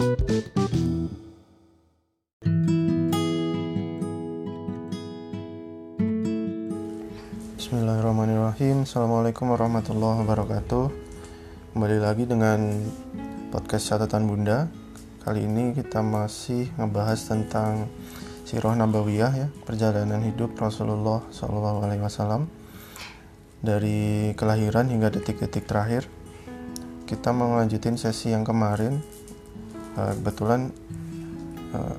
Bismillahirrahmanirrahim. Assalamualaikum warahmatullahi wabarakatuh. Kembali lagi dengan podcast catatan bunda. Kali ini kita masih ngebahas tentang Sirah Nabawiyah ya Perjalanan hidup Rasulullah SAW Dari kelahiran hingga detik-detik terakhir. Kita mau lanjutin sesi yang kemarin uh, Kebetulan uh,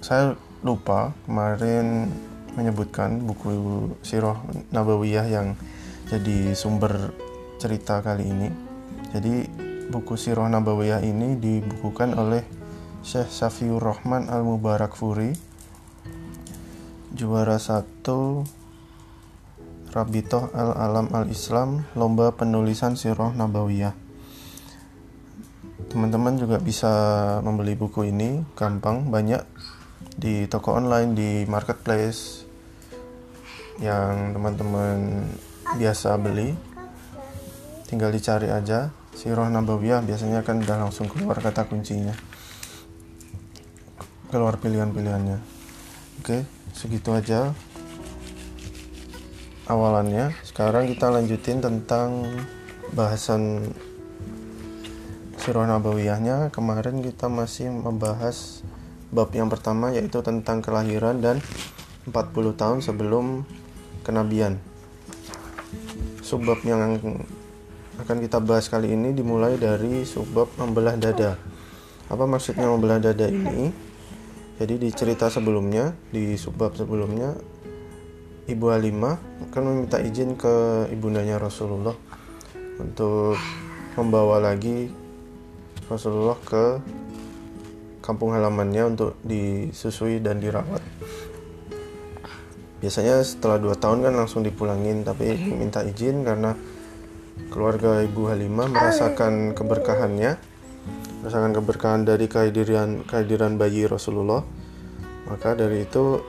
Saya lupa kemarin menyebutkan buku Sirah Nabawiyah yang jadi sumber cerita kali ini. Jadi buku Sirah Nabawiyah ini dibukukan oleh Syekh Safiur Rahman Al Mubarak Furi juara satu Rabitoh Al Alam Al Islam lomba penulisan Sirah Nabawiyah. Teman-teman juga bisa membeli buku ini gampang banyak di toko online di marketplace yang teman-teman biasa beli. Tinggal dicari aja. Sirah Nabawiyah biasanya kan udah langsung keluar kata kuncinya. Keluar pilihan-pilihannya. Oke segitu aja awalannya. Sekarang kita lanjutin tentang bahasan Sirah Nabawiyahnya kemarin kita masih membahas bab yang pertama yaitu tentang kelahiran dan 40 tahun sebelum kenabian. Subbab yang akan kita bahas kali ini dimulai dari subbab membelah dada. Apa maksudnya membelah dada ini? Jadi di cerita sebelumnya, di subbab sebelumnya, Ibu Halimah akan meminta izin ke ibundanya Rasulullah untuk membawa lagi Rasulullah ke kampung halamannya untuk disusui dan dirawat. Biasanya setelah dua tahun kan langsung dipulangin tapi minta izin karena keluarga ibu Halimah merasakan keberkahannya merasakan keberkahan dari kehadiran kehadiran bayi Rasulullah. Maka dari itu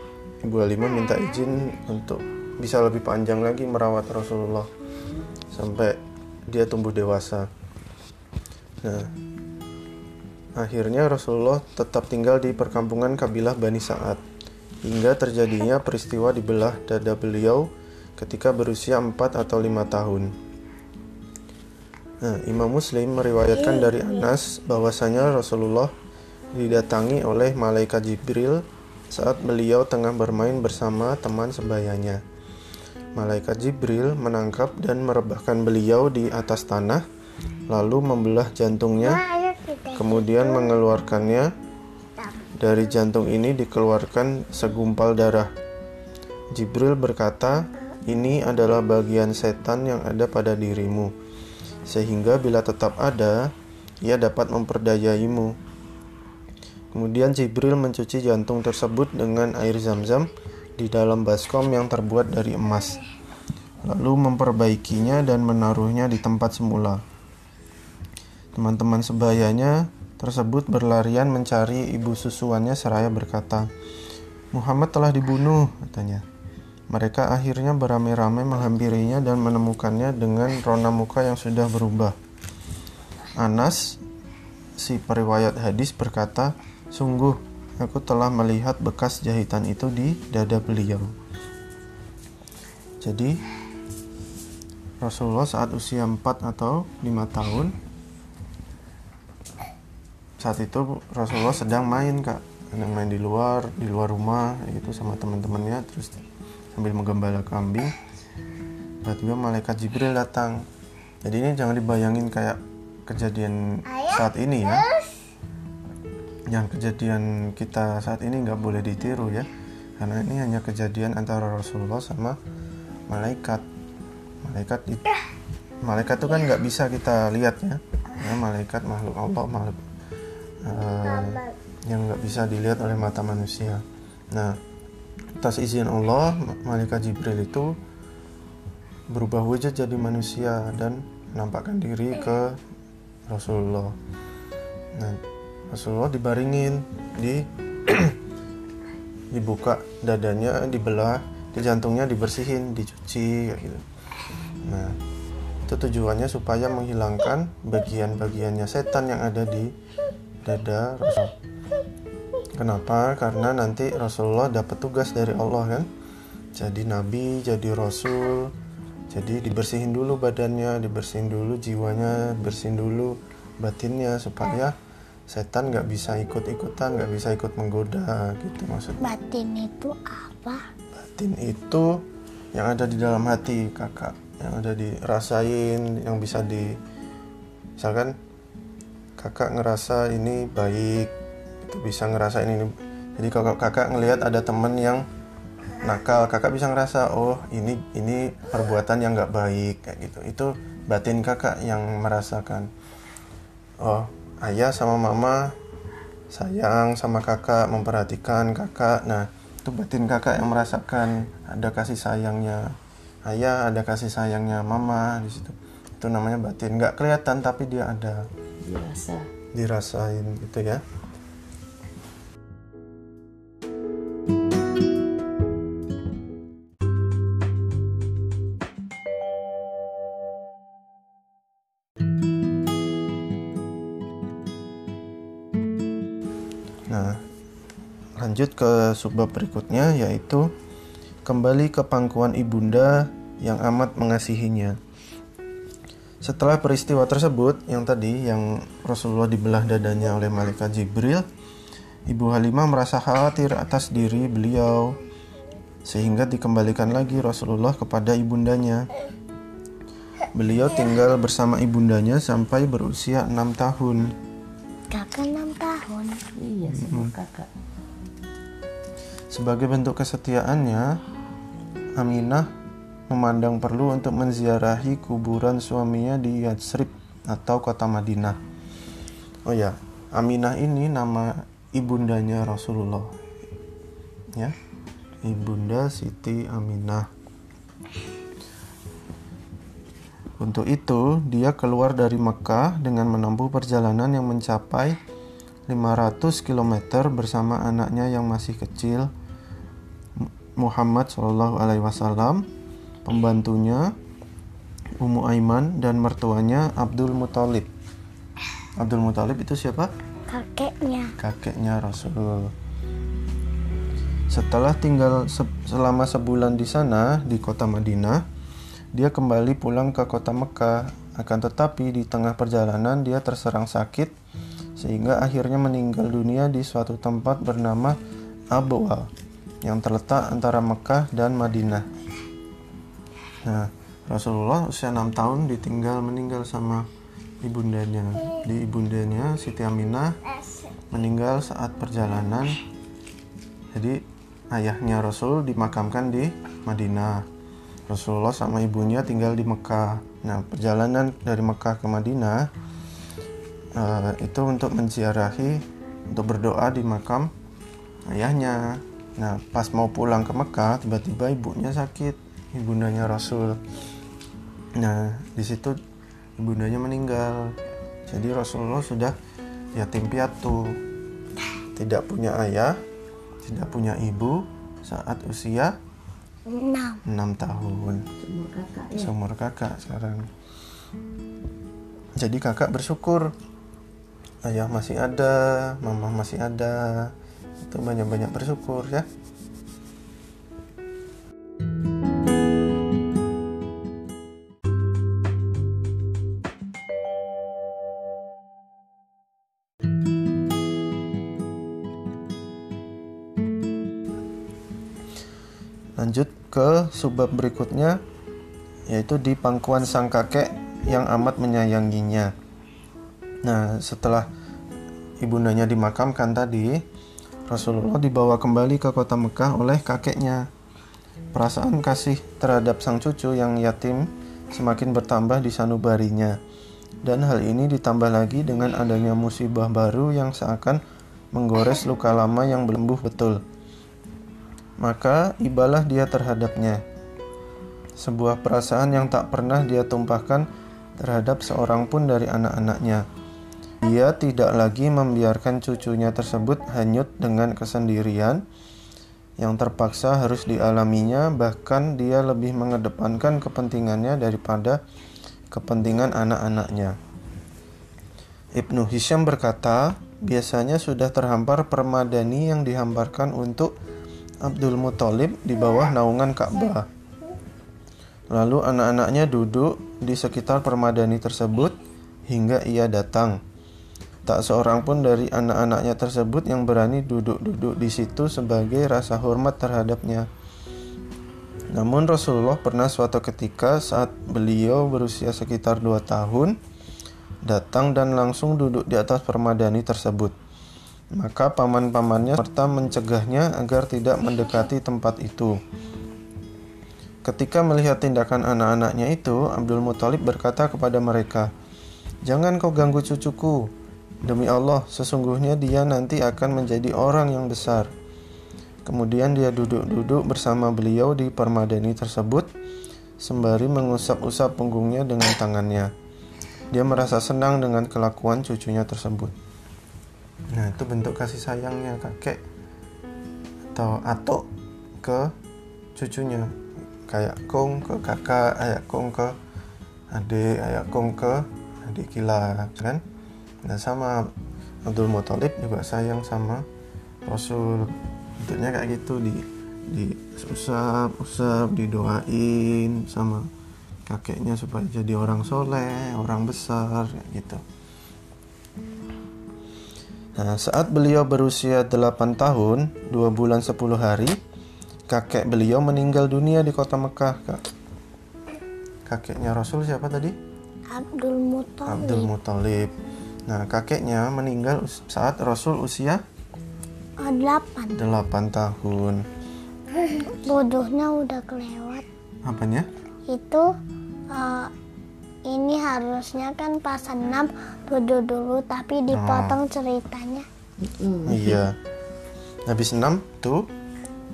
ibu Halimah minta izin untuk bisa lebih panjang lagi merawat Rasulullah sampai dia tumbuh dewasa. Nah akhirnya Rasulullah tetap tinggal di perkampungan kabilah Bani Sa'ad hingga terjadinya peristiwa dibelah dada beliau ketika berusia 4 atau 5 tahun. Nah, Imam Muslim meriwayatkan dari Anas bahwasanya Rasulullah didatangi oleh malaikat Jibril saat beliau tengah bermain bersama teman sebayanya. Malaikat Jibril menangkap dan merebahkan beliau di atas tanah, lalu membelah jantungnya, kemudian mengeluarkannya dari jantung ini dikeluarkan segumpal darah. Jibril berkata, "Ini adalah bagian setan yang ada pada dirimu, sehingga bila tetap ada, ia dapat memperdayaimu." Kemudian Jibril mencuci jantung tersebut dengan air zam-zam di dalam baskom yang terbuat dari emas, lalu memperbaikinya dan menaruhnya di tempat semula. Teman-teman sebayanya tersebut berlarian mencari ibu susuannya seraya berkata, Muhammad telah dibunuh, katanya. Mereka akhirnya beramai-ramai menghampirinya dan menemukannya dengan rona muka yang sudah berubah. Anas, si periwayat hadis berkata, Sungguh, aku telah melihat bekas jahitan itu di dada beliau. Jadi, Rasulullah saat usia 4 atau 5 tahun saat itu Rasulullah sedang main kak. Sedang main di luar di luar rumah gitu sama teman-temannya. Terus sambil menggembala kambing tiba-tiba malaikat Jibril datang. Jadi ini jangan dibayangin kayak kejadian saat ini ya. yang kejadian kita saat ini nggak boleh ditiru ya. Karena ini hanya kejadian antara Rasulullah sama malaikat. Malaikat itu malaikat itu kan nggak bisa kita lihat ya, ya malaikat makhluk Allah makhluk uh, yang nggak bisa dilihat oleh mata manusia. Nah, atas izin Allah, malaikat Jibril itu berubah wujud jadi manusia dan menampakkan diri ke Rasulullah. Nah, Rasulullah dibaringin, di dibuka dadanya, dibelah, di jantungnya dibersihin, dicuci, gitu. Nah, itu tujuannya supaya menghilangkan bagian-bagiannya setan yang ada di dada Rasul. Kenapa? Karena nanti Rasulullah dapat tugas dari Allah kan. Jadi nabi, jadi rasul. Jadi dibersihin dulu badannya, dibersihin dulu jiwanya, bersihin dulu batinnya supaya setan nggak bisa ikut-ikutan, nggak bisa ikut menggoda gitu maksudnya. Batin itu apa? Batin itu yang ada di dalam hati kakak, yang ada dirasain, yang bisa di misalkan kakak ngerasa ini baik, itu bisa ngerasain ini. Jadi kalau kakak ngelihat ada temen yang nakal, kakak bisa ngerasa oh ini ini perbuatan yang nggak baik kayak gitu. Itu batin kakak yang merasakan. Oh ayah sama mama sayang sama kakak, memperhatikan kakak. Nah itu batin kakak yang merasakan ada kasih sayangnya ayah, ada kasih sayangnya mama di situ. Itu namanya batin. Nggak kelihatan tapi dia ada dirasa dirasain gitu ya. Nah, lanjut ke subbab berikutnya yaitu kembali ke pangkuan ibunda yang amat mengasihinya. Setelah peristiwa tersebut yang tadi yang Rasulullah dibelah dadanya oleh malaikat Jibril, Ibu Halimah merasa khawatir atas diri beliau sehingga dikembalikan lagi Rasulullah kepada ibundanya. Beliau tinggal bersama ibundanya sampai berusia enam tahun. Kakak enam tahun. iya sama kakak Sebagai bentuk kesetiaannya, Aminah memandang perlu untuk menziarahi kuburan suaminya di Yatsrib atau kota Madinah. Oh ya, Aminah ini nama ibundanya Rasulullah. Ya. Ibunda Siti Aminah. Untuk itu, dia keluar dari Mekah dengan menempuh perjalanan yang mencapai 500 km bersama anaknya yang masih kecil Muhammad Shallallahu Alaihi Wasallam, pembantunya Ummu Aiman dan mertuanya Abdul Muthalib. Abdul Muthalib itu siapa? Kakeknya. Kakeknya Rasul. Setelah tinggal se- selama sebulan di sana di kota Madinah, dia kembali pulang ke kota Mekah. Akan tetapi di tengah perjalanan dia terserang sakit sehingga akhirnya meninggal dunia di suatu tempat bernama Abwa yang terletak antara Mekah dan Madinah. Nah, Rasulullah usia 6 tahun ditinggal meninggal sama ibundanya. Di ibundanya Siti Aminah meninggal saat perjalanan. Jadi ayahnya Rasul dimakamkan di Madinah. Rasulullah sama ibunya tinggal di Mekah. Nah, perjalanan dari Mekah ke Madinah eh, itu untuk menziarahi, untuk berdoa di makam ayahnya. Nah, pas mau pulang ke Mekah, tiba-tiba ibunya sakit, ibundanya Rasul. Nah, di situ ibundanya meninggal. Jadi Rasulullah sudah yatim piatu, tidak punya ayah, tidak punya ibu saat usia Enam. 6 tahun. semua kakak ya Seumur kakak sekarang. Jadi kakak bersyukur ayah masih ada, mama masih ada. Itu banyak-banyak bersyukur ya. Ke subbab berikutnya yaitu di pangkuan sang kakek yang amat menyayanginya. Nah, setelah ibundanya dimakamkan tadi, Rasulullah dibawa kembali ke kota Mekah oleh kakeknya. Perasaan kasih terhadap sang cucu yang yatim semakin bertambah di sanubarinya. Dan hal ini ditambah lagi dengan adanya musibah baru yang seakan menggores luka lama yang belembuh betul. Maka ibalah dia terhadapnya. Sebuah perasaan yang tak pernah dia tumpahkan terhadap seorang pun dari anak-anaknya. Dia tidak lagi membiarkan cucunya tersebut hanyut dengan kesendirian yang terpaksa harus dialaminya, bahkan dia lebih mengedepankan kepentingannya daripada kepentingan anak-anaknya. Ibnu Hisham berkata, biasanya sudah terhampar permadani yang dihamparkan untuk Abdul Muthalib di bawah naungan Ka'bah. Lalu anak-anaknya duduk di sekitar permadani tersebut hingga ia datang. Tak seorang pun dari anak-anaknya tersebut yang berani duduk-duduk di situ sebagai rasa hormat terhadapnya. Namun Rasulullah pernah suatu ketika saat beliau berusia sekitar dua tahun datang dan langsung duduk di atas permadani tersebut. Maka paman-pamannya serta mencegahnya agar tidak mendekati tempat itu. Ketika melihat tindakan anak-anaknya itu, Abdul Muthalib berkata kepada mereka, "Jangan kau ganggu cucuku. Demi Allah, sesungguhnya dia nanti akan menjadi orang yang besar." Kemudian dia duduk-duduk bersama beliau di permadani tersebut, sembari mengusap-usap punggungnya dengan tangannya. Dia merasa senang dengan kelakuan cucunya tersebut. Nah, itu bentuk kasih sayangnya kakek atau atuk ke cucunya. Kayak kong ke kakak, ayak kong ke adik, ayak kong ke adik kila, kan? Nah, sama Abdul Muthalib juga sayang sama Rasul. Bentuknya kayak gitu di di usap, usap, didoain sama kakeknya supaya jadi orang soleh, orang besar, kayak gitu. Nah, saat beliau berusia 8 tahun, 2 bulan 10 hari, kakek beliau meninggal dunia di kota Mekah, Kak. Kakeknya Rasul siapa tadi? Abdul Muthalib. Abdul Muthalib. Nah, kakeknya meninggal saat Rasul usia Oh, delapan. 8 tahun. Bodohnya udah kelewat. Apanya? Itu eh, ini harusnya kan pas enam duduk dulu tapi dipotong ceritanya. Mm. Iya. Habis 6 tuh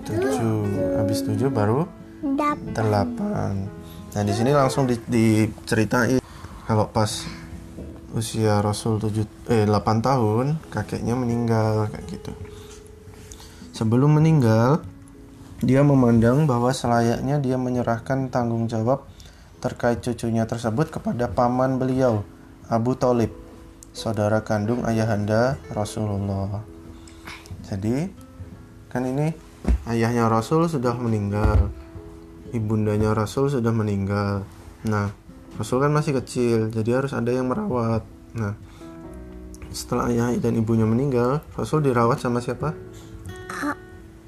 7. Habis 7 baru. 8. Nah, di sini langsung di, diceritain kalau pas usia Rasul 7 eh 8 tahun kakeknya meninggal kayak gitu. Sebelum meninggal, dia memandang bahwa selayaknya dia menyerahkan tanggung jawab terkait cucunya tersebut kepada paman beliau, Abu Talib, saudara kandung ayahanda Rasulullah. Jadi, kan ini ayahnya Rasul sudah meninggal, ibundanya Rasul sudah meninggal. Nah, Rasul kan masih kecil, jadi harus ada yang merawat. Nah, setelah ayah dan ibunya meninggal, Rasul dirawat sama siapa?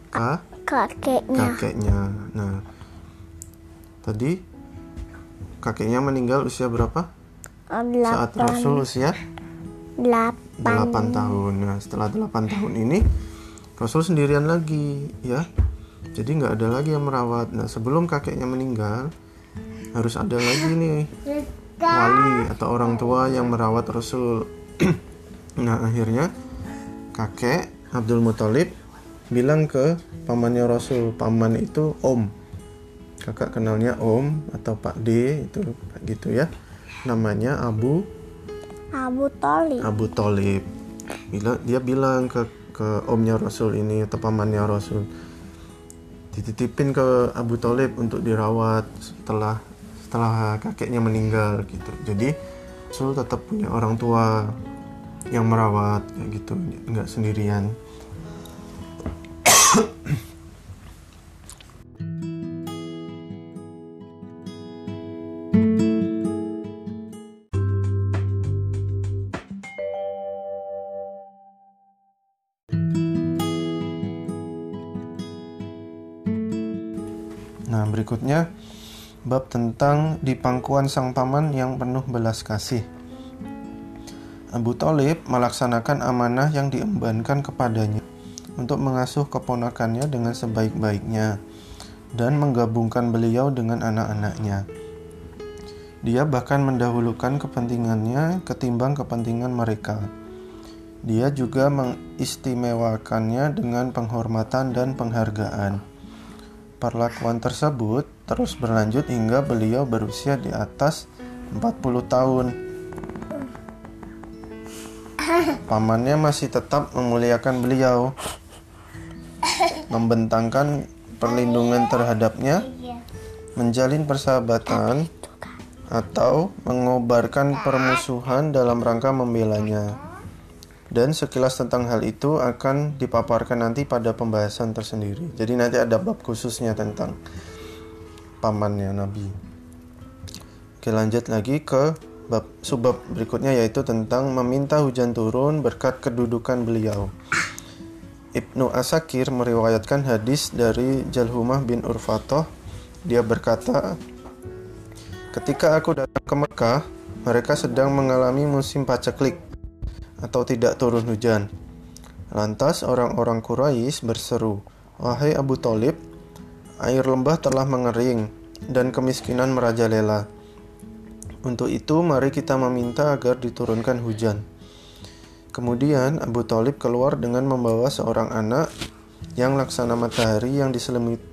Kak? Kakeknya. kakeknya. Nah, tadi kakeknya meninggal usia berapa? Oh, Saat delapan. Rasul usia Delapan. 8 tahun. Nah, setelah 8 tahun ini Rasul sendirian lagi, ya. Jadi nggak ada lagi yang merawat. Nah, sebelum kakeknya meninggal, harus ada lagi nih wali atau orang tua yang merawat Rasul. nah, akhirnya kakek Abdul Muthalib bilang ke pamannya Rasul, paman itu Om. Kakak kenalnya Om atau Pak D itu gitu ya. Namanya Abu Abu Talib. Abu Talib. Bila dia bilang ke ke omnya Rasul ini atau pamannya Rasul dititipin ke Abu Talib untuk dirawat setelah setelah kakeknya meninggal gitu. Jadi Rasul tetap punya orang tua yang merawat kayak gitu, nggak sendirian. Nah, berikutnya bab tentang di pangkuan sang paman yang penuh belas kasih. Abu Talib melaksanakan amanah yang diembankan kepadanya untuk mengasuh keponakannya dengan sebaik-baiknya dan menggabungkan beliau dengan anak-anaknya. Dia bahkan mendahulukan kepentingannya ketimbang kepentingan mereka. Dia juga mengistimewakannya dengan penghormatan dan penghargaan. Perlakuan tersebut terus berlanjut hingga beliau berusia di atas 40 tahun. Pamannya masih tetap memuliakan beliau, membentangkan perlindungan terhadapnya, menjalin persahabatan, atau mengobarkan permusuhan dalam rangka membelanya. Dan sekilas tentang hal itu akan dipaparkan nanti pada pembahasan tersendiri. Jadi nanti ada bab khususnya tentang pamannya Nabi. Oke, lanjut lagi ke bab subbab berikutnya yaitu tentang meminta hujan turun berkat kedudukan beliau. Ibnu Asakir meriwayatkan hadis dari Jalhumah bin Urfatoh. Dia berkata, Ketika aku datang ke Mekah, mereka sedang mengalami musim paceklik atau tidak turun hujan. Lantas orang-orang Quraisy berseru, "Wahai Abu Talib, air lembah telah mengering dan kemiskinan merajalela. Untuk itu mari kita meminta agar diturunkan hujan." Kemudian Abu Talib keluar dengan membawa seorang anak yang laksana matahari yang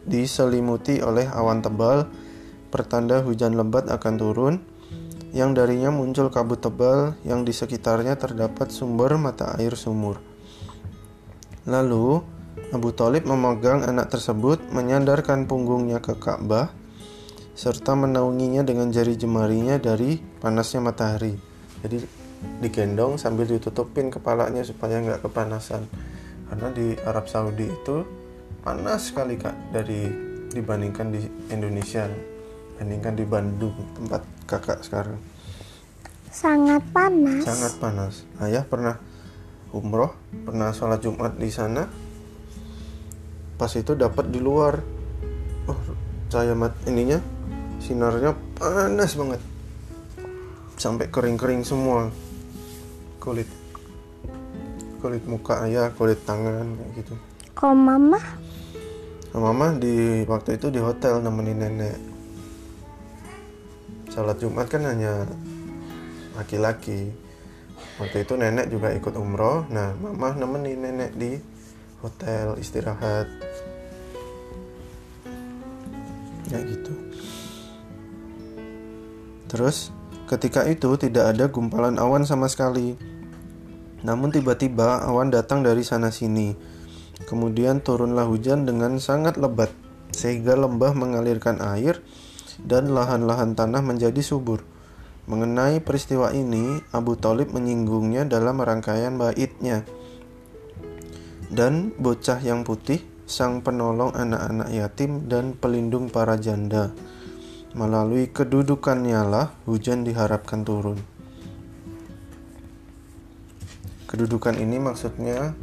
diselimuti oleh awan tebal, pertanda hujan lebat akan turun yang darinya muncul kabut tebal yang di sekitarnya terdapat sumber mata air sumur. Lalu, Abu Talib memegang anak tersebut, menyandarkan punggungnya ke Ka'bah, serta menaunginya dengan jari jemarinya dari panasnya matahari. Jadi digendong sambil ditutupin kepalanya supaya nggak kepanasan. Karena di Arab Saudi itu panas sekali kak dari dibandingkan di Indonesia, bandingkan di Bandung tempat kakak sekarang? Sangat panas. Sangat panas. Ayah pernah umroh, pernah sholat Jumat di sana. Pas itu dapat di luar, oh cahaya mat ininya sinarnya panas banget, sampai kering-kering semua kulit kulit muka ayah, kulit tangan kayak gitu. Kok mama? Mama di waktu itu di hotel nemenin nenek sholat Jumat kan hanya laki-laki. Waktu itu nenek juga ikut umroh. Nah mama nemenin nenek di hotel istirahat. Ya gitu. Terus ketika itu tidak ada gumpalan awan sama sekali. Namun tiba-tiba awan datang dari sana sini. Kemudian turunlah hujan dengan sangat lebat sehingga lembah mengalirkan air dan lahan-lahan tanah menjadi subur. Mengenai peristiwa ini, Abu Talib menyinggungnya dalam rangkaian baitnya. Dan bocah yang putih, sang penolong anak-anak yatim dan pelindung para janda. Melalui kedudukannya lah hujan diharapkan turun. Kedudukan ini maksudnya,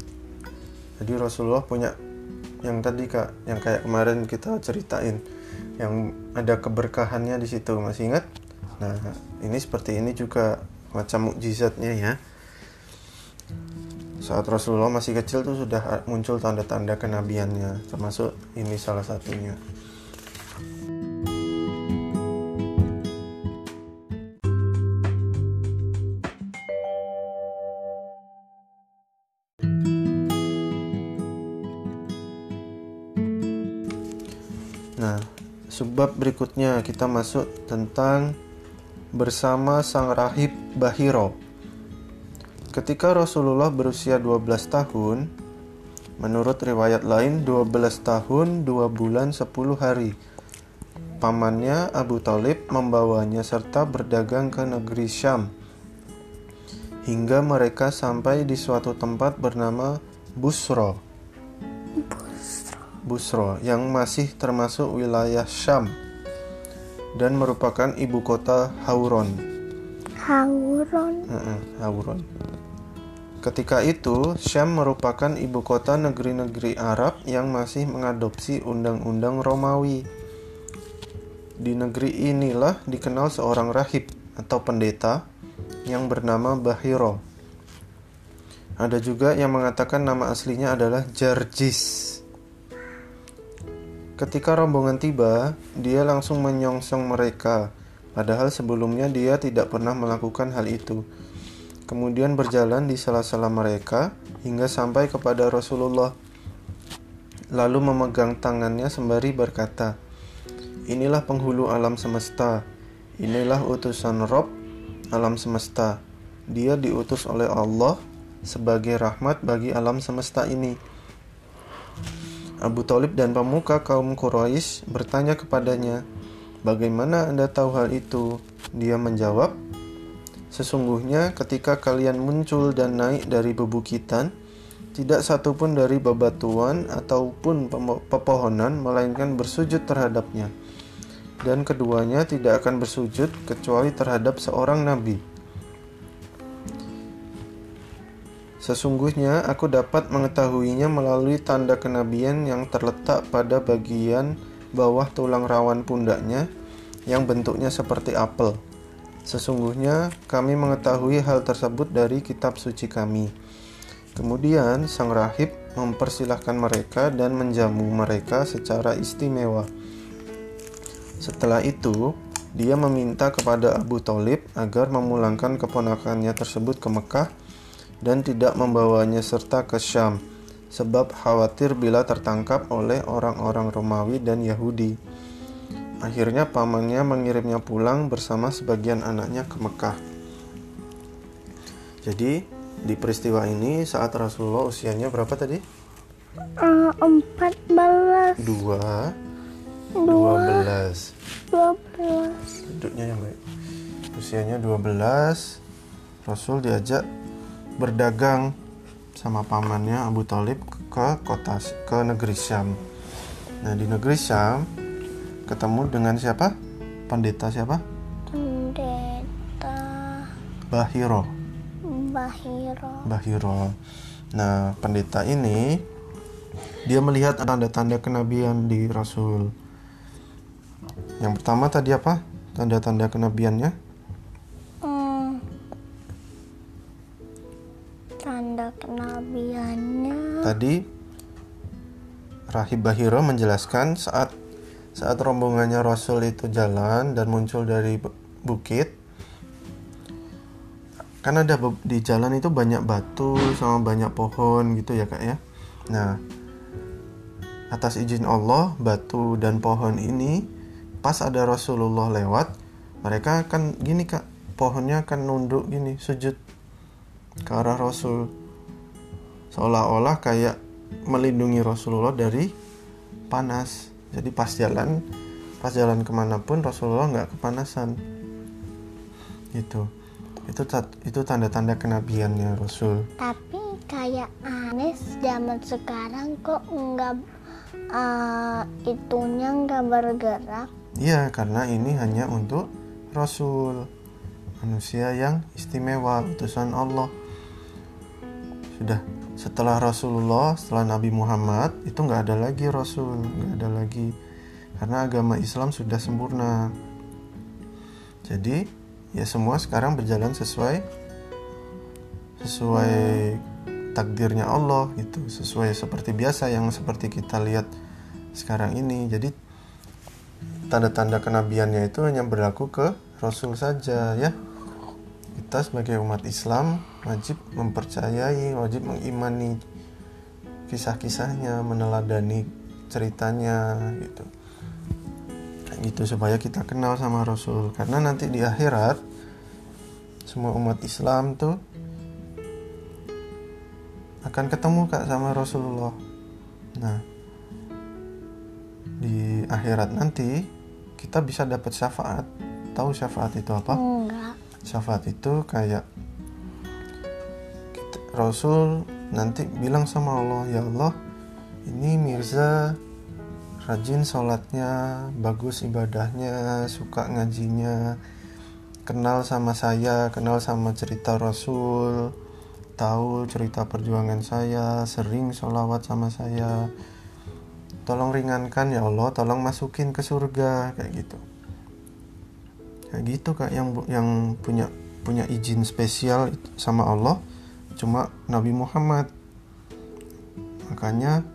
jadi Rasulullah punya yang tadi kak, yang kayak kemarin kita ceritain yang ada keberkahannya di situ masih ingat? Nah ini seperti ini juga macam mukjizatnya ya. Saat Rasulullah masih kecil tuh sudah muncul tanda-tanda kenabiannya termasuk ini salah satunya Subbab berikutnya. Kita masuk tentang bersama sang rahib Bahiro. Ketika Rasulullah berusia 12 tahun, menurut riwayat lain 12 tahun 2 bulan 10 hari, pamannya Abu Talib membawanya serta berdagang ke negeri Syam. Hingga mereka sampai di suatu tempat bernama Busro Busro yang masih termasuk wilayah Syam dan merupakan ibu kota Hauron. Hauron. Hauron. Ketika itu, Syam merupakan ibu kota negeri-negeri Arab yang masih mengadopsi undang-undang Romawi. Di negeri inilah dikenal seorang rahib atau pendeta yang bernama Bahiro. Ada juga yang mengatakan nama aslinya adalah Jarjis. Ketika rombongan tiba, dia langsung menyongsong mereka, padahal sebelumnya dia tidak pernah melakukan hal itu. Kemudian berjalan di sela-sela mereka hingga sampai kepada Rasulullah. Lalu memegang tangannya sembari berkata, "Inilah penghulu alam semesta. Inilah utusan Rob alam semesta. Dia diutus oleh Allah sebagai rahmat bagi alam semesta ini." Abu Talib dan pemuka kaum Quraisy bertanya kepadanya, "Bagaimana Anda tahu hal itu?" Dia menjawab, Sesungguhnya ketika kalian muncul dan naik dari bebukitan, tidak satupun dari bebatuan ataupun pepohonan melainkan bersujud terhadapnya. Dan keduanya tidak akan bersujud kecuali terhadap seorang nabi. Sesungguhnya aku dapat mengetahuinya melalui tanda kenabian yang terletak pada bagian bawah tulang rawan pundaknya yang bentuknya seperti apel. Sesungguhnya kami mengetahui hal tersebut dari kitab suci kami. Kemudian sang rahib mempersilahkan mereka dan menjamu mereka secara istimewa. Setelah itu, dia meminta kepada Abu Talib agar memulangkan keponakannya tersebut ke Mekah dan tidak membawanya serta ke Syam, sebab khawatir bila tertangkap oleh orang-orang Romawi dan Yahudi. Akhirnya pamannya mengirimnya pulang bersama sebagian anaknya ke Mekah. Jadi di peristiwa ini saat Rasulullah usianya berapa tadi? Eh, Empat belas, Dua, dua, dua belas. dua belas. Duduknya yang baik. Usianya 12, Rasul diajak berdagang sama pamannya Abu Talib ke kota ke negeri Syam. Nah di negeri Syam ketemu dengan siapa? Pendeta siapa? Pendeta Bahiro. Bahiro. Bahiro. Nah pendeta ini dia melihat tanda-tanda kenabian di Rasul. Yang pertama tadi apa? Tanda-tanda kenabiannya? Tadi Rahib Bahiro menjelaskan saat saat rombongannya Rasul itu jalan dan muncul dari bu- bukit kan ada di jalan itu banyak batu sama banyak pohon gitu ya kak ya? Nah atas izin Allah batu dan pohon ini pas ada Rasulullah lewat mereka akan gini kak pohonnya akan nunduk gini sujud ke arah Rasul seolah-olah kayak melindungi Rasulullah dari panas. Jadi pas jalan pas jalan ke mana pun Rasulullah nggak kepanasan. Gitu. Itu itu tanda-tanda kenabiannya Rasul. Tapi kayak aneh zaman sekarang kok nggak eh, itunya nggak bergerak. iya karena ini hanya untuk Rasul. Manusia yang istimewa utusan Allah. Sudah setelah Rasulullah setelah Nabi Muhammad itu nggak ada lagi Rasul nggak ada lagi. Karena agama Islam sudah sempurna. Jadi ya semua sekarang berjalan sesuai sesuai takdirnya Allah gitu. Sesuai seperti biasa yang seperti kita lihat sekarang ini. Jadi tanda-tanda kenabiannya itu hanya berlaku ke Rasul saja ya kita sebagai umat Islam wajib mempercayai wajib mengimani kisah-kisahnya meneladani ceritanya gitu. Gitu supaya kita kenal sama Rasul. Karena nanti di akhirat semua umat Islam tuh akan ketemu kak sama Rasulullah. Nah di akhirat nanti kita bisa dapat syafaat. Tahu syafaat itu apa? Enggak. Syafaat itu kayak kita- Rasul nanti bilang sama Allah ya Allah ini Mirza rajin sholatnya bagus ibadahnya suka ngajinya kenal sama saya kenal sama cerita Rasul tahu cerita perjuangan saya sering sholawat sama saya. Tolong ringankan ya Allah tolong masukin ke surga kayak gitu kayak gitu kak. Yang yang punya punya izin spesial sama Allah cuma Nabi Muhammad. Makanya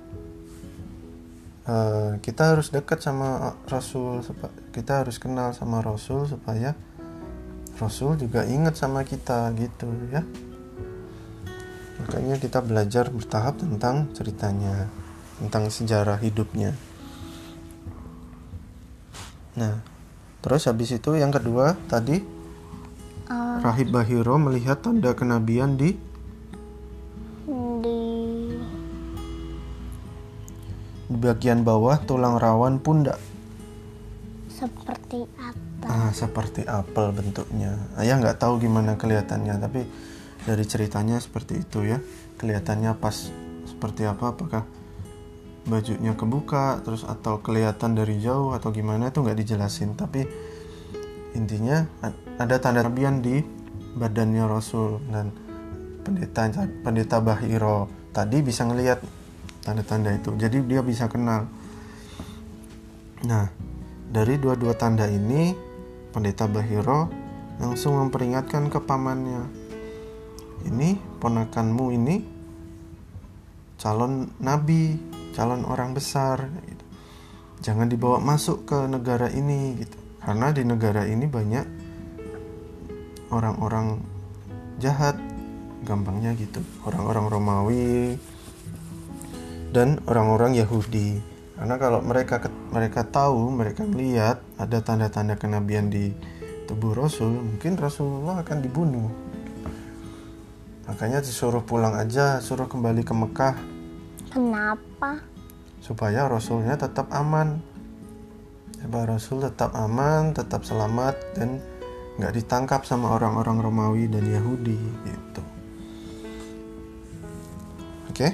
eh, kita harus dekat sama Rasul kita harus kenal sama Rasul supaya Rasul juga ingat sama kita gitu ya. Makanya kita belajar bertahap tentang ceritanya tentang sejarah hidupnya. Nah terus habis itu yang kedua tadi Eh, Rahib Bahiro melihat tanda kenabian di di di bagian bawah tulang rawan pundak. seperti apa? ah, seperti apel bentuknya. Ayah nggak tahu gimana kelihatannya, tapi dari ceritanya seperti itu ya. Kelihatannya pas seperti apa? Apakah bajunya kebuka, terus atau kelihatan dari jauh atau gimana itu nggak dijelasin. Tapi intinya ada tanda lebihan di badannya Rasul dan pendeta pendeta Bahiro tadi bisa ngelihat tanda-tanda itu. Jadi dia bisa kenal. Nah, dari dua-dua tanda ini, pendeta Bahiro langsung memperingatkan ke pamannya. Ini ponakanmu ini calon nabi, calon orang besar. gitu. Jangan dibawa masuk ke negara ini gitu. Karena di negara ini banyak orang-orang jahat, gampangnya gitu. Orang-orang Romawi dan orang-orang Yahudi. Karena kalau mereka mereka tahu, mereka melihat ada tanda-tanda kenabian di tubuh Rasul, mungkin Rasulullah akan dibunuh. Makanya disuruh pulang aja, suruh kembali ke Mekah Kenapa? supaya Rasulnya tetap aman. Supaya Rasul tetap aman, tetap selamat dan nggak ditangkap sama orang-orang Romawi dan Yahudi gitu. Oke?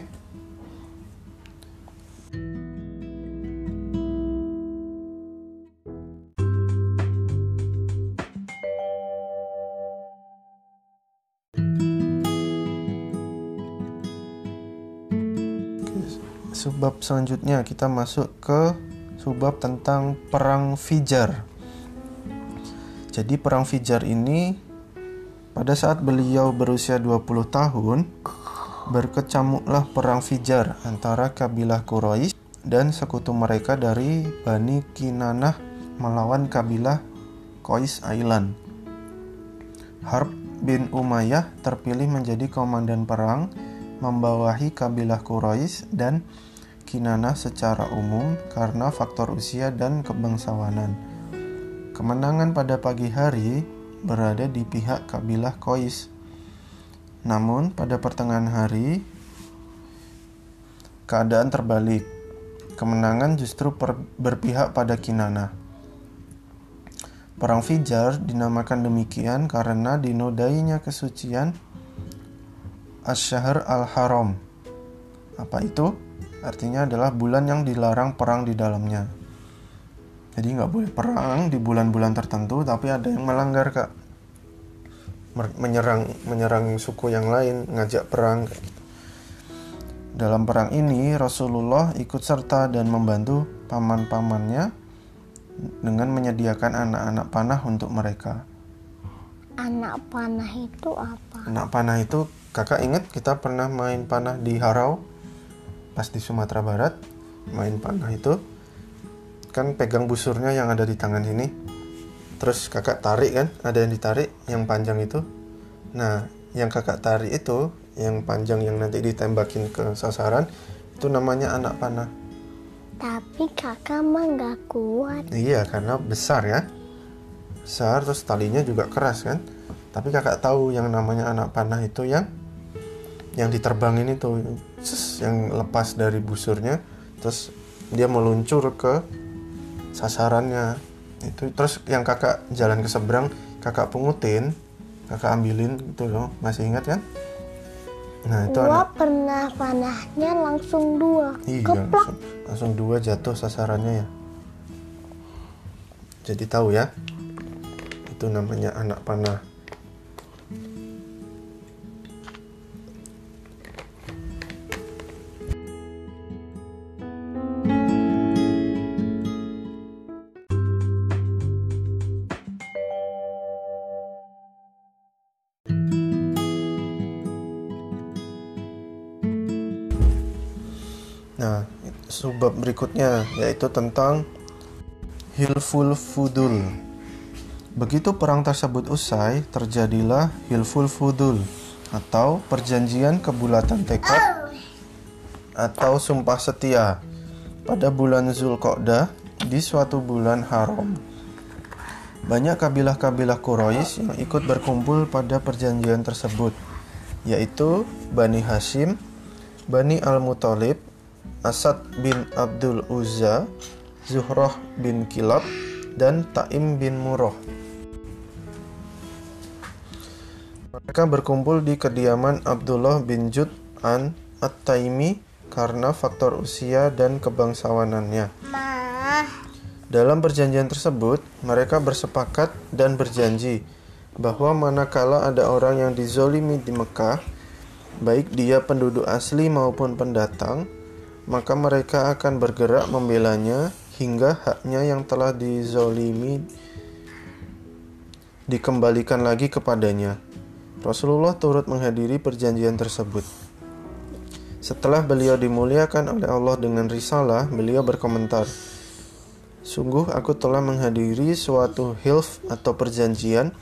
Sebab selanjutnya kita masuk ke sebab tentang perang Fijar. Jadi perang Fijar ini pada saat beliau berusia 20 tahun berkecamuklah perang Fijar antara kabilah Quraisy dan sekutu mereka dari Bani Kinanah melawan kabilah Qais Ailan. Harb bin Umayyah terpilih menjadi komandan perang membawahi kabilah Quraisy dan Kinanah secara umum karena faktor usia dan kebangsawanan. Kemenangan pada pagi hari berada di pihak kabilah Qais. Namun pada pertengahan hari keadaan terbalik. Kemenangan justru berpihak pada Kinanah. Perang Fijar dinamakan demikian karena dinodainya kesucian Ash-Shahr al-Haram. Apa itu? Artinya adalah bulan yang dilarang perang di dalamnya. Jadi nggak boleh perang di bulan-bulan tertentu, tapi ada yang melanggar kak, menyerang menyerang suku yang lain, ngajak perang. gitu. Dalam perang ini Rasulullah ikut serta dan membantu paman-pamannya dengan menyediakan anak-anak panah untuk mereka. Anak panah itu apa? Anak panah itu kakak ingat kita pernah main panah di Harau pas di Sumatera Barat main panah itu kan pegang busurnya yang ada di tangan sini terus kakak tarik kan ada yang ditarik yang panjang itu nah yang kakak tarik itu yang panjang yang nanti ditembakin ke sasaran itu namanya anak panah Tapi kakak mah nggak kuat. Iya, karena besar ya. Besar terus talinya juga keras kan. Tapi kakak tahu yang namanya anak panah itu yang yang diterbangin itu yang lepas dari busurnya terus dia meluncur ke sasarannya. Itu terus yang kakak jalan ke seberang, kakak pungutin, kakak ambilin gitu loh. Masih ingat kan? Nah, itu Gua anak pernah panahnya langsung dua. Iya, Keplak. langsung, langsung dua jatuh sasarannya ya. Jadi tahu ya, itu namanya anak panah. Nah, subbab berikutnya yaitu tentang Hilful Fudul. Begitu perang tersebut usai, terjadilah Hilful Fudul atau perjanjian kebulatan tekad atau sumpah setia pada bulan Zulqa'dah di suatu bulan haram. Banyak kabilah-kabilah Quraisy yang ikut berkumpul pada perjanjian tersebut, yaitu Bani Hashim, Bani Al-Muthalib, Asad bin Abdul Uzza, Zuhroh bin Kilab, dan Taim bin Murrah. Mereka berkumpul di kediaman Abdullah bin Jud an At-Taimi karena faktor usia dan kebangsawanannya. Dalam perjanjian tersebut, mereka bersepakat dan berjanji bahwa manakala ada orang yang dizolimi di Mekah, baik dia penduduk asli maupun pendatang, maka mereka akan bergerak membelanya hingga haknya yang telah dizolimi dikembalikan lagi kepadanya. Rasulullah turut menghadiri perjanjian tersebut. Setelah beliau dimuliakan oleh Allah dengan risalah, beliau berkomentar, Sungguh aku telah menghadiri suatu hilf atau perjanjian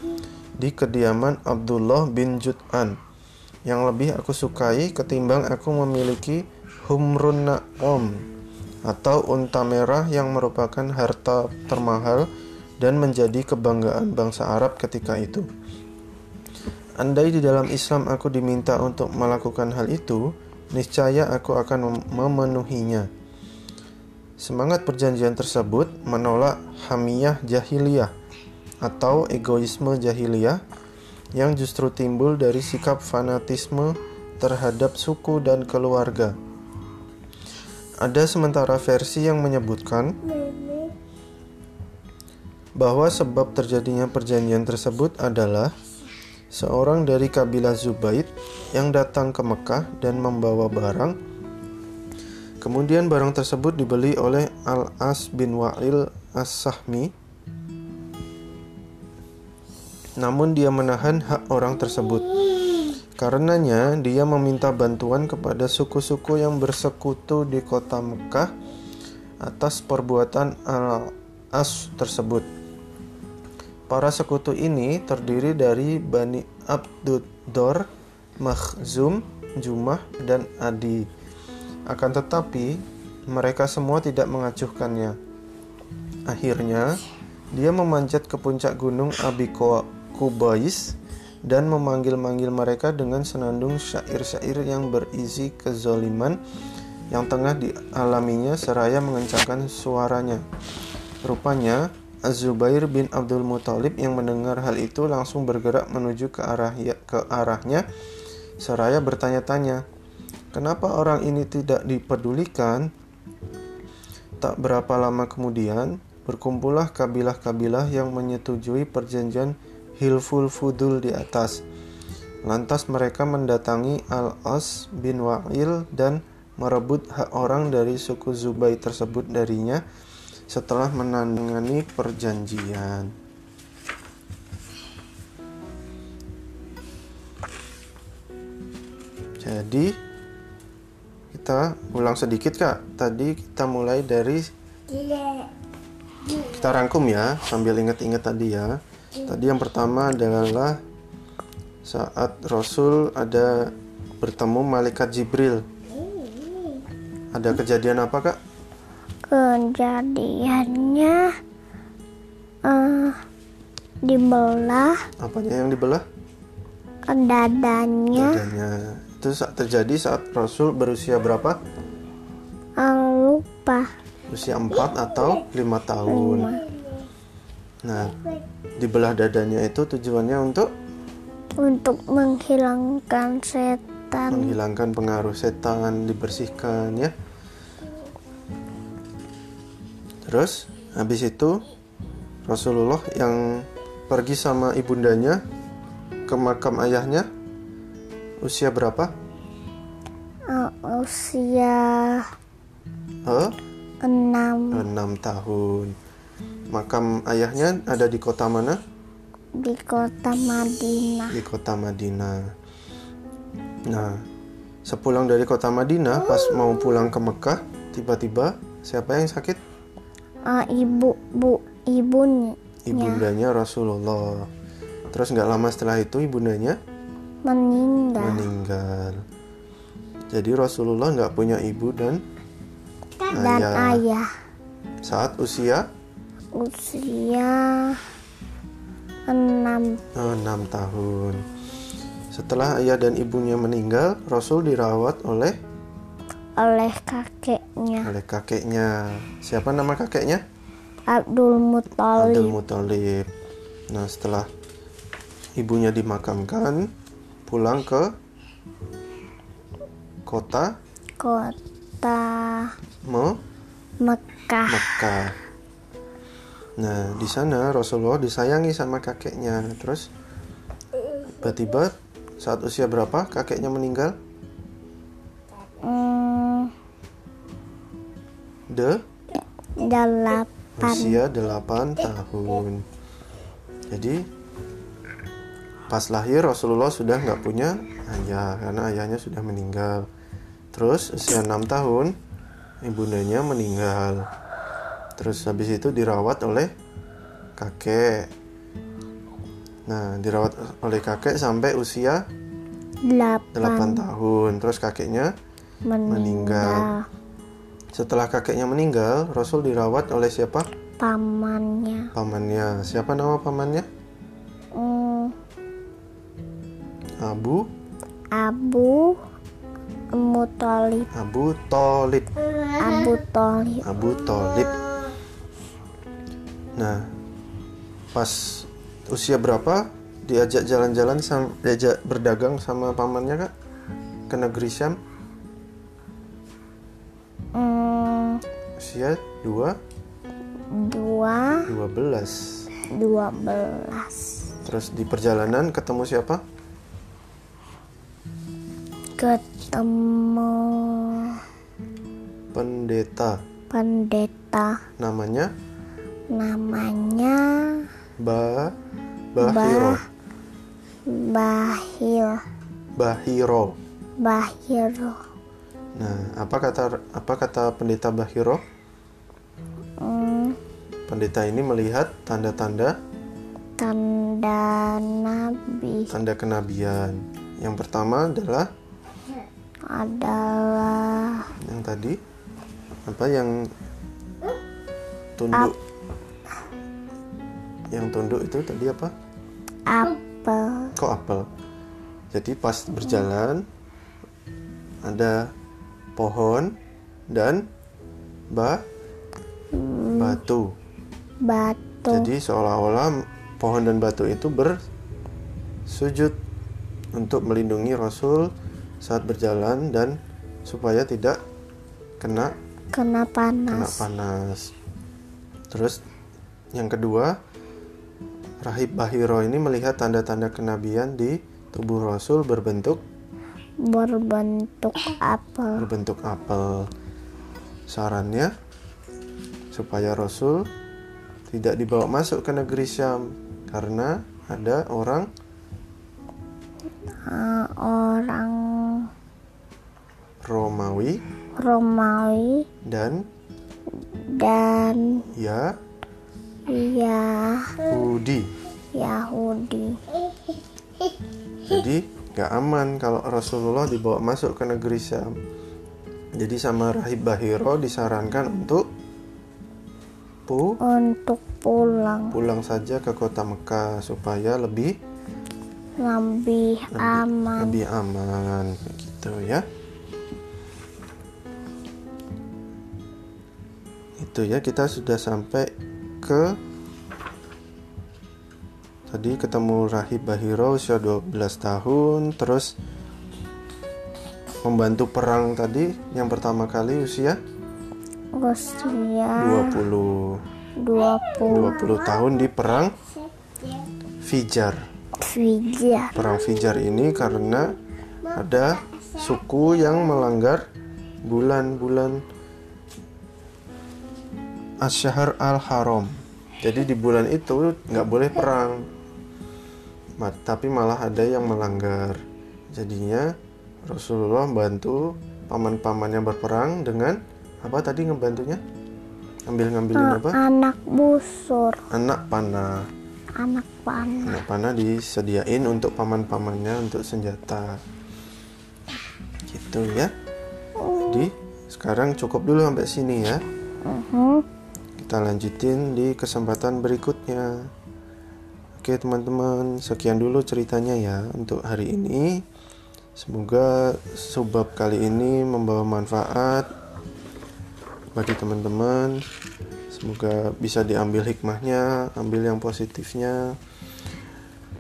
di kediaman Abdullah bin Jud'an yang lebih aku sukai ketimbang aku memiliki humrun na'om atau unta merah yang merupakan harta termahal dan menjadi kebanggaan bangsa Arab ketika itu. Andai di dalam Islam aku diminta untuk melakukan hal itu, niscaya aku akan mem- memenuhinya. Semangat perjanjian tersebut menolak hamiyah jahiliyah atau egoisme jahiliyah yang justru timbul dari sikap fanatisme terhadap suku dan keluarga. Ada sementara versi yang menyebutkan bahwa sebab terjadinya perjanjian tersebut adalah seorang dari kabilah Zubaid yang datang ke Mekah dan membawa barang. Kemudian barang tersebut dibeli oleh Al-As bin Wa'il As-Sahmi. Namun dia menahan hak orang tersebut. Karenanya dia meminta bantuan kepada suku-suku yang bersekutu di kota Mekah atas perbuatan Al-As tersebut. Para sekutu ini terdiri dari Bani Abduddor, Makhzum, Jumah, dan Adi. Akan tetapi, mereka semua tidak mengacuhkannya. Akhirnya, dia memanjat ke puncak gunung Abi Kubais dan memanggil-manggil mereka dengan senandung syair-syair yang berisi kezoliman yang tengah dialaminya seraya mengencangkan suaranya. Rupanya, Az-Zubair bin Abdul Muthalib yang mendengar hal itu langsung bergerak menuju ke arah ke arahnya seraya bertanya-tanya, "Kenapa orang ini tidak dipedulikan?" Tak berapa lama kemudian, berkumpullah kabilah-kabilah yang menyetujui perjanjian Hilful Fudul di atas. Lantas mereka mendatangi Al-As bin Wa'il dan merebut hak orang dari suku Zubai tersebut darinya setelah menandatangani perjanjian. Jadi kita ulang sedikit kak. Tadi kita mulai dari kita rangkum ya sambil ingat-ingat tadi ya. Tadi yang pertama adalah saat Rasul ada bertemu malaikat Jibril. Ada kejadian apa kak? Kejadiannya eh dibelah Apanya yang dibelah? dadanya Dadanya. Itu saat terjadi saat Rasul berusia berapa? eh, lupa Usia 4 atau 5 tahun. Nah, dibelah dadanya itu tujuannya untuk untuk menghilangkan setan menghilangkan pengaruh setan, dibersihkan ya. Terus habis itu Rasulullah yang pergi sama ibundanya ke makam ayahnya usia berapa? eh, usia Eh, enam 6 tahun. Makam ayahnya ada di kota mana? di kota Madinah Di kota Madinah. Nah, sepulang dari kota Madinah pas mau pulang ke Mekah, tiba-tiba siapa yang sakit? Eh, ibu bu ibunya Ibundanya Rasulullah. Terus nggak lama setelah itu ibundanya meninggal meninggal. Jadi Rasulullah nggak punya ibu dan dan ayah. ayah Saat usia usia enam 6 tahun. Setelah ayah dan ibunya meninggal, Rasul dirawat oleh oleh kakeknya oleh kakeknya. Siapa nama kakeknya? Abdul Abdul Muthalib Muthalib. Nah, setelah ibunya dimakamkan, pulang ke kota kota Me Mekah. Mekah. Nah, di sana Rasulullah disayangi sama kakeknya. Terus tiba-tiba saat usia berapa kakeknya meninggal? Hmm, De delapan usia 8 tahun. Jadi pas lahir Rasulullah sudah nggak punya ayah karena ayahnya sudah meninggal. Terus usia 6 tahun ibundanya meninggal. Terus habis itu dirawat oleh kakek. Nah, dirawat oleh kakek sampai usia delapan 8 tahun. Terus kakeknya meninggal. meninggal. Setelah kakeknya meninggal, Rasul dirawat oleh siapa? Pamannya. Pamannya. Siapa nama pamannya? Hmm, Abu Abu Muthalib. Abu Tolib. Abu Thalib. Abu Tolib. Nah, pas usia berapa diajak jalan-jalan sam diajak berdagang sama pamannya kak ke negeri Syam? Hmm, Usia 2 dua 12. dua belas. Terus di perjalanan ketemu siapa? Ketemu Pendeta. pendeta Namanya namanya Ba Bahiro. Bahil Bahiro. Bahiro. Nah, apa kata apa kata pendeta Bahiro? Hmm, Pendeta ini melihat tanda-tanda tanda nabi tanda kenabian. Yang pertama adalah adalah yang tadi apa yang tunduk yang tunduk itu tadi apa? Apel. Kok apel? Jadi pas berjalan ada pohon dan ba batu. Batu. Jadi seolah-olah pohon dan batu itu bersujud untuk melindungi Rasul saat berjalan dan supaya tidak kena kena kena panas panas. Terus yang kedua, Rahib Bahiro ini melihat tanda-tanda kenabian di tubuh Rasul berbentuk berbentuk apel berbentuk apel. Sarannya supaya Rasul tidak dibawa masuk ke negeri Syam karena ada orang Ah, orang Romawi Romawi dan dan ya Yahudi Yahudi. Yahudi Jadi gak aman kalau Rasulullah dibawa masuk ke negeri Syam. Jadi sama Rahib Bahiro disarankan untuk pu untuk pulang pulang saja ke kota Mekah supaya lebih lebih aman lebih aman gitu ya. Itu ya kita sudah sampai ke? Tadi ketemu Rahib Bahiro usia 12 tahun terus membantu perang tadi yang pertama kali usia? Usia 20 20 20 tahun di perang Fijar. Fijar. Perang Fijar ini karena ada suku yang melanggar bulan-bulan Asyhar al-Haram. Jadi di bulan itu nggak boleh perang. Tapi malah ada yang melanggar. Jadinya Rasulullah bantu paman-pamannya berperang dengan apa tadi ngebantunya? Ambil-ngambilin apa? anak busur Anak panah. anak panah Anak panah disediain untuk paman-pamannya untuk senjata. Gitu ya. Jadi sekarang cukup dulu sampai sini ya. Mhm. Kita lanjutin di kesempatan berikutnya. Oke teman-teman, sekian dulu ceritanya ya untuk hari ini. Semoga subbab kali ini membawa manfaat bagi teman-teman. Semoga bisa diambil hikmahnya, ambil yang positifnya,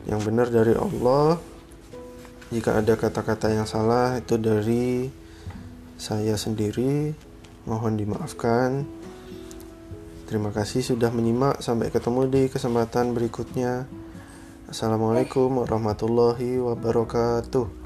yang benar dari Allah. Jika ada kata-kata yang salah itu dari saya sendiri, mohon dimaafkan. Terima kasih sudah menyimak. Sampai ketemu di kesempatan berikutnya. Assalamualaikum warahmatullahi wabarakatuh.